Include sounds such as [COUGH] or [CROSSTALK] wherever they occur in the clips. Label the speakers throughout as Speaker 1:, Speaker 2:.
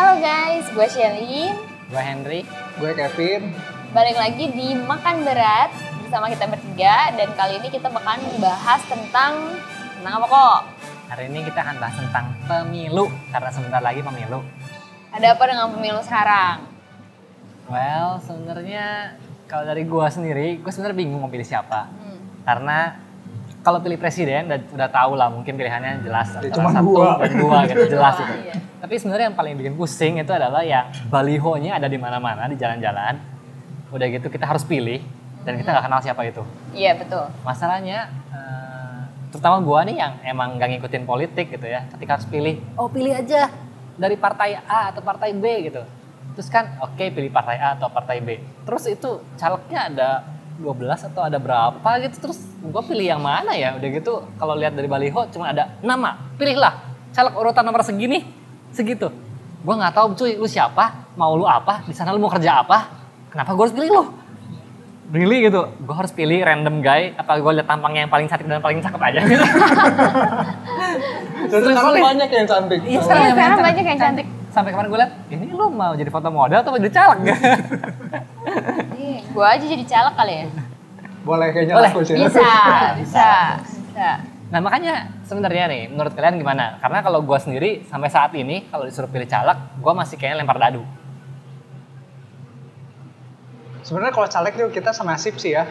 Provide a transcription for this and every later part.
Speaker 1: Halo guys, gue Shelly.
Speaker 2: Gue Henry.
Speaker 3: Gue Kevin.
Speaker 1: Balik lagi di Makan Berat bersama kita bertiga dan kali ini kita bakalan membahas tentang tentang apa kok?
Speaker 2: Hari ini kita akan bahas tentang pemilu karena sebentar lagi pemilu.
Speaker 1: Ada apa dengan pemilu sekarang?
Speaker 2: Well, sebenarnya kalau dari gue sendiri, gue sebenarnya bingung mau pilih siapa.
Speaker 1: Hmm.
Speaker 2: Karena kalau pilih presiden udah, udah tahu lah mungkin pilihannya jelas
Speaker 3: Ya, cuma
Speaker 2: satu
Speaker 3: dua.
Speaker 2: dan dua gitu jelas
Speaker 1: Dua,
Speaker 2: itu.
Speaker 1: iya.
Speaker 2: Tapi sebenarnya yang paling bikin pusing itu adalah yang balihonya ada di mana-mana di jalan-jalan. Udah gitu kita harus pilih dan kita nggak kenal siapa itu.
Speaker 1: Iya betul.
Speaker 2: Masalahnya eh, terutama gua nih yang emang gak ngikutin politik gitu ya. Ketika harus pilih, oh pilih aja dari partai A atau partai B gitu. Terus kan oke pilih partai A atau partai B. Terus itu calegnya ada 12 atau ada berapa gitu. Terus gua pilih yang mana ya? Udah gitu kalau lihat dari baliho cuma ada nama. Pilihlah caleg urutan nomor segini, segitu. Gua nggak tahu cuy lu siapa, mau lu apa, di sana lu mau kerja apa. Kenapa gua harus pilih lu? really gitu gue harus pilih random guy apa gue lihat tampangnya yang paling cantik dan paling cakep aja [LAUGHS] gitu
Speaker 3: Dan sekarang banyak yang cantik.
Speaker 2: iya
Speaker 1: Iya,
Speaker 2: sekarang, yang
Speaker 1: sekarang banyak yang cantik.
Speaker 2: sampai kemarin gue lihat ini lu mau jadi foto model atau mau jadi caleg [LAUGHS]
Speaker 1: Iya, gue aja jadi caleg kali ya.
Speaker 3: Boleh kayaknya
Speaker 2: Boleh.
Speaker 3: aku sih.
Speaker 1: Bisa, bisa, bisa.
Speaker 2: Nah makanya sebenarnya nih menurut kalian gimana karena kalau gue sendiri sampai saat ini kalau disuruh pilih caleg gue masih kayaknya lempar dadu
Speaker 3: Sebenarnya kalau caleg tuh kita sama nasib sih ya.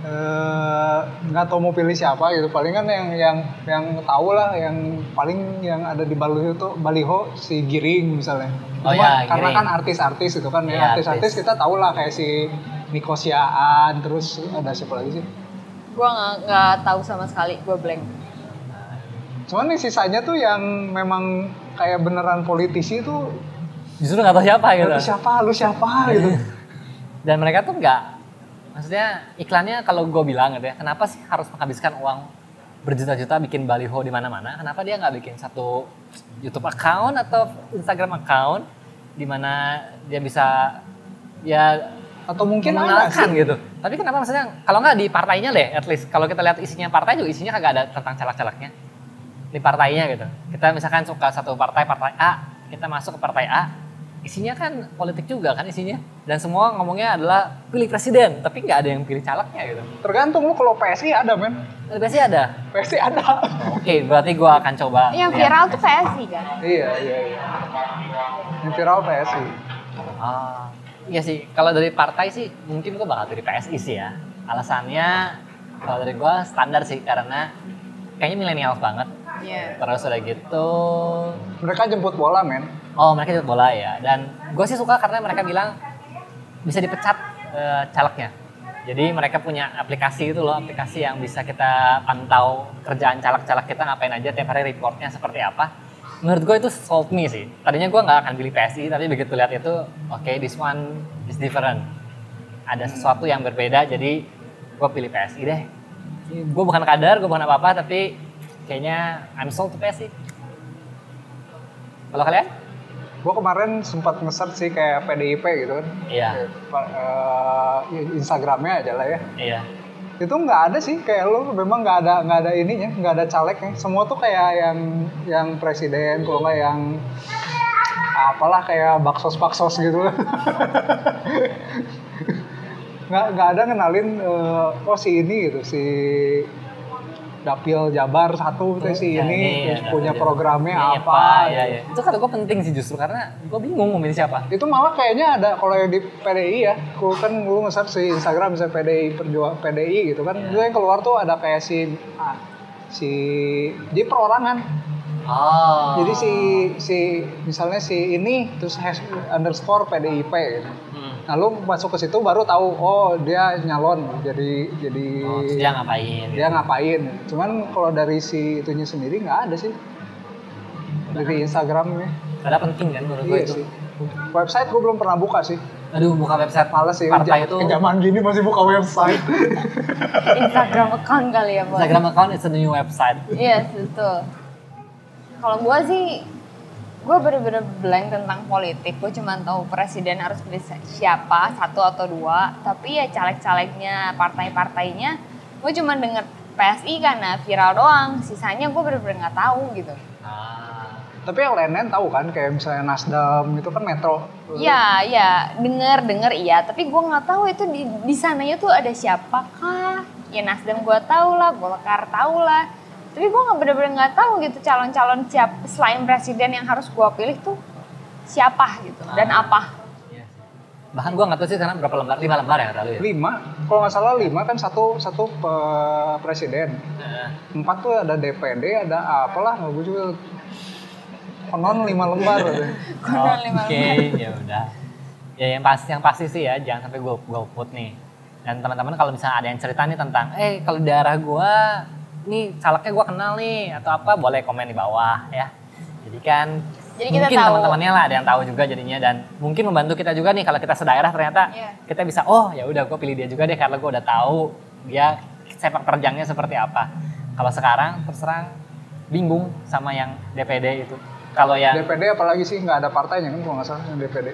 Speaker 3: Eh, nggak tahu mau pilih siapa gitu. Paling kan yang yang yang tahu lah, yang paling yang ada di baliho itu baliho si Giring misalnya.
Speaker 2: Oh
Speaker 3: Cuma
Speaker 2: ya,
Speaker 3: karena
Speaker 2: Giring.
Speaker 3: kan artis-artis itu kan
Speaker 2: Iya,
Speaker 3: ya artis-artis kita tahu lah kayak si Nico Siaan, terus ada siapa lagi sih?
Speaker 1: Gue nggak nggak tahu sama sekali, gue blank.
Speaker 3: Cuman nih sisanya tuh yang memang kayak beneran politisi tuh
Speaker 2: justru nggak tahu siapa gitu
Speaker 3: lu siapa, lu siapa gitu. [LAUGHS]
Speaker 2: dan mereka tuh nggak maksudnya iklannya kalau gue bilang gitu ya kenapa sih harus menghabiskan uang berjuta-juta bikin baliho di mana-mana kenapa dia nggak bikin satu YouTube account atau Instagram account di mana dia bisa ya
Speaker 3: Atau mungkin
Speaker 2: mengenalkan
Speaker 3: sih.
Speaker 2: gitu tapi kenapa maksudnya kalau nggak di partainya deh at least kalau kita lihat isinya partai juga isinya kagak ada tentang caleg-calegnya di partainya gitu kita misalkan suka satu partai partai A kita masuk ke partai A isinya kan politik juga kan isinya dan semua ngomongnya adalah pilih presiden tapi nggak ada yang pilih calegnya gitu
Speaker 3: Tergantung lu kalau PSI ada men.
Speaker 2: biasanya ada
Speaker 3: PSI ada.
Speaker 2: oke berarti gua akan coba
Speaker 1: Yang viral tuh PSI kan?
Speaker 3: iya, iya, iya. Yang viral PSI.
Speaker 2: Ah, iya sih. Kalau dari partai sih mungkin gue bakal pilih PSI sih ya. Alasannya kalau dari gue standar sih karena kayaknya milenial banget.
Speaker 1: Iya.
Speaker 2: Terus udah gitu,
Speaker 3: Mereka jemput bola men.
Speaker 2: oh mereka ikut bola ya. Dan gue sih suka karena mereka bilang bisa dipecat eh, calegnya. Jadi mereka punya aplikasi itu loh, aplikasi yang bisa kita pantau kerjaan caleg-caleg kita ngapain aja tiap hari reportnya seperti apa. Menurut gue itu solve me sih. Tadinya gue nggak akan pilih PSI, tapi begitu lihat itu, oke this one is different. Ada sesuatu yang berbeda, jadi gue pilih PSI deh. Gue bukan kader, gue bukan apa-apa, tapi kayaknya I'm sold to PSI. Kalau kalian?
Speaker 3: Gue kemarin sempat nge-search sih kayak PDIP gitu kan.
Speaker 2: Iya.
Speaker 3: Eh, Instagramnya aja lah ya.
Speaker 2: Iya.
Speaker 3: Itu nggak ada sih kayak lu memang nggak ada nggak ada ininya, nggak ada calegnya. Semua tuh kayak yang yang presiden, kalau nggak yang apalah kayak baksos-baksos gitu. [LAUGHS] nggak nggak ada ngenalin eh, oh si ini gitu si dapil Jabar satu tuh si
Speaker 2: Ya,
Speaker 3: ini terus punya programnya apa,
Speaker 2: ya, ya. Itu kata gue penting sih justru karena gue bingung mau milih siapa.
Speaker 3: itu malah kayaknya ada kalau yang di PDI ya gue kan gue nge-search di Instagram misalnya PDI perjuang PDI gitu kan. Itu yang keluar tuh ada kayak si ah, si jadi perorangan
Speaker 2: Oh.
Speaker 3: jadi si si misalnya si ini terus hash, underscore PDIP gitu
Speaker 2: Hmm.
Speaker 3: nah lu masuk ke situ baru tahu oh dia nyalon jadi jadi
Speaker 2: Oh, dia ngapain?
Speaker 3: dia ngapain cuman kalau dari si itunya sendiri nggak ada sih dari Instagramnya
Speaker 2: Karena penting kan menurut gue
Speaker 3: iya
Speaker 2: itu.
Speaker 3: sih website gue belum pernah buka sih
Speaker 2: Aduh, buka website
Speaker 3: Males sih,
Speaker 2: partai itu.
Speaker 3: zaman gini masih buka website.
Speaker 1: Instagram account kali ya, Boy.
Speaker 2: Instagram account is a new website.
Speaker 1: Iya, betul. Kalau gue sih, gue bener-bener blank tentang politik. Gue cuma tahu presiden harus pilih siapa, satu atau dua. Tapi ya caleg-calegnya, partai-partainya, gue cuma denger PSI karena viral doang. Sisanya gue bener-bener nggak tahu gitu.
Speaker 2: Ah.
Speaker 3: Tapi yang lain-lain tahu kan, kayak misalnya Nasdem itu kan Metro.
Speaker 1: Iya, iya, denger denger iya, tapi gue nggak tahu itu di di sananya tuh ada siapakah? Ya Nasdem gue tahu lah, Golkar tahu lah. Tapi gue nggak bener-bener nggak tahu gitu calon-calon siap selain presiden yang harus gue pilih tuh siapa gitu dan
Speaker 2: Ah.
Speaker 1: apa?
Speaker 2: Iya sih. Bahkan gue nggak tahu sih sekarang berapa lembar, lima lembar ya kata lu ya.
Speaker 3: Lima, kalau nggak salah lima kan satu satu pe- presiden.
Speaker 2: Nah,
Speaker 3: Empat tuh ada DPD, ada apalah, nggak gue juga. Konon lima lembar. [LAUGHS]
Speaker 1: Konon lima
Speaker 2: Oke, ya udah. Ya yang pasti yang pasti sih ya, jangan sampai gue golput nih. Dan teman-teman kalau misalnya ada yang cerita nih tentang, eh kalau daerah gue, nih calegnya gue kenal nih atau apa, boleh komen di bawah ya. Jadi kan
Speaker 1: Jadi kita
Speaker 2: mungkin
Speaker 1: tahu.
Speaker 2: teman-temannya lah ada yang tahu juga jadinya dan mungkin membantu kita juga nih kalau kita sedaerah ternyata
Speaker 1: Iya.
Speaker 2: kita bisa oh ya udah gue pilih dia juga deh karena gue udah tahu dia sepak terjangnya seperti apa. Kalau sekarang terus terang bingung sama yang DPD itu. Kalau yang
Speaker 3: DPD apalagi sih nggak ada partainya kan kalau nggak salah yang DPD.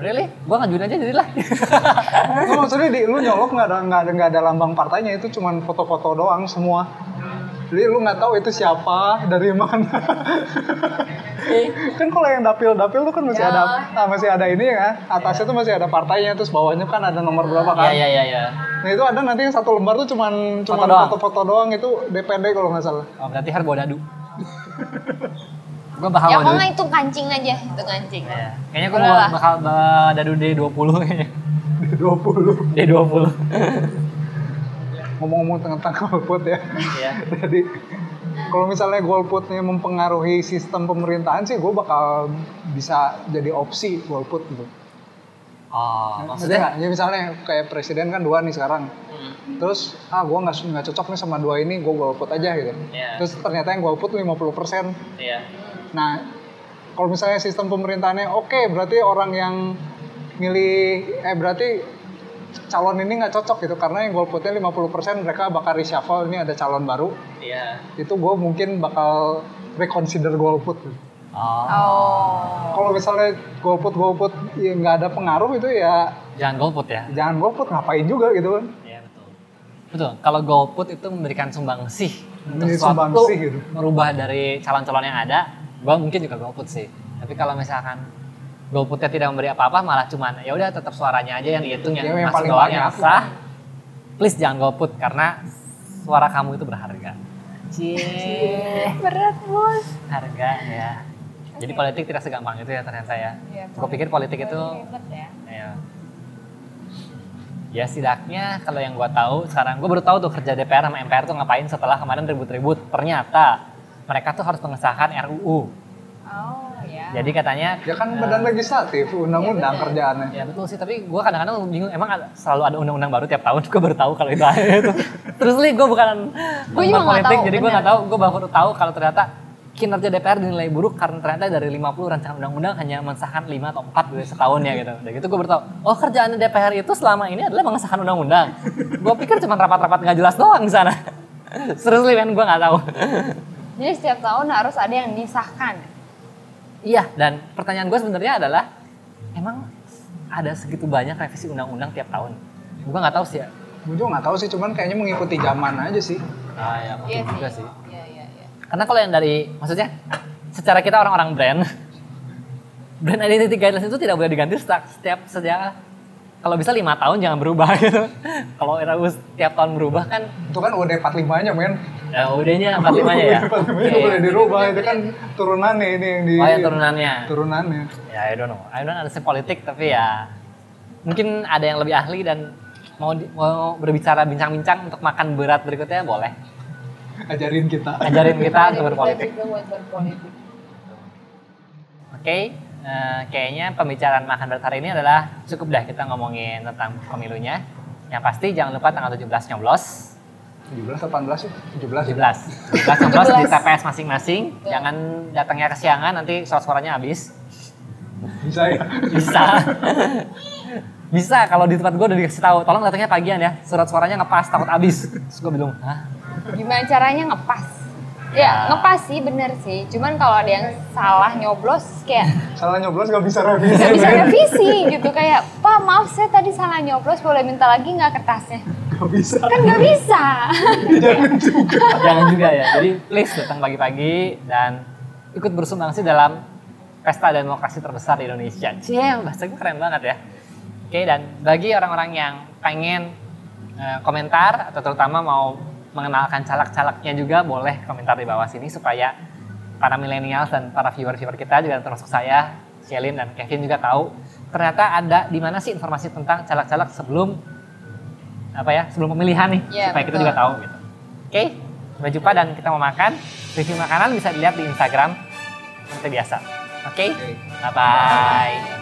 Speaker 2: Really? Gue ngajuin aja jadilah. [LAUGHS]
Speaker 3: Nggak, maksudnya di, lu nyolok nggak ada nggak ada nggak ada lambang partainya itu cuman foto-foto doang semua. Jadi lu nggak tahu itu siapa dari mana. [LAUGHS] kan kalau yang dapil-dapil tuh kan masih
Speaker 1: Ya.
Speaker 3: ada ah, masih ada ini ya atasnya tuh masih ada partainya terus bawahnya kan ada nomor berapa kan.
Speaker 2: Iya iya iya.
Speaker 3: Nah itu ada nanti yang satu lembar tuh cuman cuman
Speaker 2: doang.
Speaker 3: foto-foto doang itu DPD kalau nggak salah.
Speaker 2: Oh, berarti harus bawa dadu. [LAUGHS] gue bakal
Speaker 1: Ya
Speaker 2: dadu.
Speaker 1: nggak itu kancing aja, itu kancing.
Speaker 2: Iya. Kayaknya gue bakal bawa dadu D20 kayaknya.
Speaker 3: 20
Speaker 2: D20. [LAUGHS]
Speaker 3: ngomong-ngomong tentang golput ya.
Speaker 2: Iya. [LAUGHS]
Speaker 3: Jadi kalau misalnya golputnya mempengaruhi sistem pemerintahan sih gue bakal bisa jadi opsi golput gitu.
Speaker 2: Oh,
Speaker 3: Maksudnya
Speaker 2: maksudnya?
Speaker 3: nggak? ya misalnya kayak presiden kan dua nih sekarang.
Speaker 2: Hmm.
Speaker 3: Terus ah gue nggak nggak cocok nih sama dua ini gue golput aja gitu.
Speaker 2: Iya.
Speaker 3: Terus ternyata yang golput 50%.
Speaker 2: Iya.
Speaker 3: Nah kalau misalnya sistem pemerintahannya oke berarti orang yang milih eh berarti calon ini nggak cocok gitu karena yang golputnya 50% mereka bakal reshuffle ini ada calon baru
Speaker 2: Iya.
Speaker 3: itu gue mungkin bakal reconsider golput
Speaker 2: Oh.
Speaker 1: Oh.
Speaker 3: kalau misalnya golput golput ya nggak ada pengaruh itu ya
Speaker 2: Jangan golput ya.
Speaker 3: jangan golput ngapain juga gitu kan
Speaker 2: Iya betul. Betul. Kalau golput itu memberikan sumbangsih untuk
Speaker 3: Ini
Speaker 2: sesuatu
Speaker 3: sumbangsih gitu.
Speaker 2: merubah dari calon-calon yang ada, gua mungkin juga golput sih. Tapi kalau misalkan golputnya tidak memberi apa-apa, malah cuman ya udah tetap suaranya aja yang dihitung yang,
Speaker 3: Ya, yang
Speaker 2: masuk
Speaker 3: paling
Speaker 2: doang yang sah. Please jangan golput karena suara kamu itu berharga. Cie,
Speaker 1: Berat bos.
Speaker 2: harga ya. Jadi politik tidak segampang itu ya ternyata ya.
Speaker 1: Iya,
Speaker 2: Gue pikir politik itu
Speaker 1: Ribet ya.
Speaker 2: Ya. Ya setidaknya kalau yang gua tahu sekarang gua baru tahu tuh kerja DPR sama MPR tuh ngapain setelah kemarin ribut-ribut. Ternyata mereka tuh harus mengesahkan RUU.
Speaker 1: Oh ya.
Speaker 2: Jadi katanya
Speaker 3: ya kan badan legislatif undang-undang
Speaker 1: Iya, bener.
Speaker 3: kerjaannya
Speaker 2: Ya betul sih, tapi gua kadang-kadang bingung emang ada- selalu ada undang-undang baru tiap tahun. [LAUGHS] Gua baru tahu kalau itu ada itu. Terus nih gua bukan
Speaker 1: Gua juga
Speaker 2: politik,
Speaker 1: tahu,
Speaker 2: jadi gua
Speaker 1: bener.
Speaker 2: nggak tahu. Gua baru tahu kalau ternyata kinerja DPR dinilai buruk karena ternyata dari 50 rancangan undang-undang hanya mensahkan 5 atau 4 dari setahun ya gitu. Dan gitu gue baru tahu, oh kerjaan DPR itu selama ini adalah mengesahkan undang-undang. gue pikir cuma rapat-rapat nggak jelas doang di sana. Seriously men, gue nggak tahu.
Speaker 1: Jadi setiap tahun harus ada yang disahkan.
Speaker 2: iya, dan pertanyaan gue sebenarnya adalah, emang ada segitu banyak revisi undang-undang tiap tahun? Gue nggak tahu sih ya.
Speaker 3: gue juga nggak tahu sih cuman kayaknya mengikuti zaman aja sih
Speaker 2: Ah, ya, mungkin juga sih.
Speaker 1: Iya iya iya.
Speaker 2: Karena kalau yang dari, maksudnya secara kita orang-orang brand, brand identity guidelines itu tidak boleh diganti setiap, setiap sejak kalau bisa lima tahun jangan berubah [LAUGHS] gitu. kalau RUU setiap tahun berubah kan,
Speaker 3: itu kan UUD 45 nya men
Speaker 2: ya udahnya 45 nya ya.
Speaker 3: UUD 45 nya
Speaker 2: Oke.
Speaker 3: nggak boleh dirubah itu kan turunannya ini yang di
Speaker 2: Oh ya turunannya.
Speaker 3: turunannya
Speaker 2: Ya I don't know. I don't understand politik tapi ya mungkin ada yang lebih ahli dan mau mau berbicara bincang-bincang untuk makan berat berikutnya boleh.
Speaker 3: Ajarin kita
Speaker 2: Ajarin kita untuk berpolitik.
Speaker 1: juga buat berpolitik.
Speaker 2: Oke, eh, kayaknya pembicaraan makan berat hari ini adalah cukup dah kita ngomongin tentang pemilunya. Yang pasti jangan lupa tanggal 17 nyoblos.
Speaker 3: 17 18 sih 17
Speaker 2: 17. 17 nyoblos di
Speaker 1: 17.
Speaker 2: TPS masing-masing.
Speaker 1: Ya.
Speaker 2: Jangan datangnya kesiangan nanti suara-suaranya habis.
Speaker 3: bisa ya
Speaker 2: Bisa. Bisa kalau di tempat gue udah dikasih tahu, tolong datangnya pagian ya. Surat suaranya ngepas takut habis. Terus gue bilang, "Hah?
Speaker 1: Gimana caranya ngepas?
Speaker 2: Ya.
Speaker 1: Ya, ngepas sih bener sih. Cuman kalau ada yang salah nyoblos kayak
Speaker 3: salah nyoblos gak bisa revisi
Speaker 1: nggak bisa revisi gitu kayak Pak maaf saya tadi salah nyoblos boleh minta lagi nggak kertasnya?
Speaker 3: gak bisa
Speaker 1: Kan nggak bisa.
Speaker 3: jangan juga
Speaker 2: Jangan juga ya. Jadi please datang pagi-pagi dan ikut bersumbangsi dalam pesta demokrasi terbesar di Indonesia. Cie, bahasa gue keren banget ya. Oke, dan bagi orang-orang yang pengen uh, komentar atau terutama mau mengenalkan caleg-calegnya juga boleh komentar di bawah sini supaya para milenial dan para viewer-viewer kita juga termasuk saya, Shelin dan Kevin juga tahu ternyata ada di mana sih informasi tentang caleg-caleg sebelum apa ya sebelum pemilihan nih
Speaker 1: Ya,
Speaker 2: supaya kita
Speaker 1: betul.
Speaker 2: juga tahu gitu. Oke, sampai jumpa dan kita mau makan. Review makanan bisa dilihat di Instagram seperti biasa. Oke,
Speaker 3: Oke.
Speaker 2: bye bye.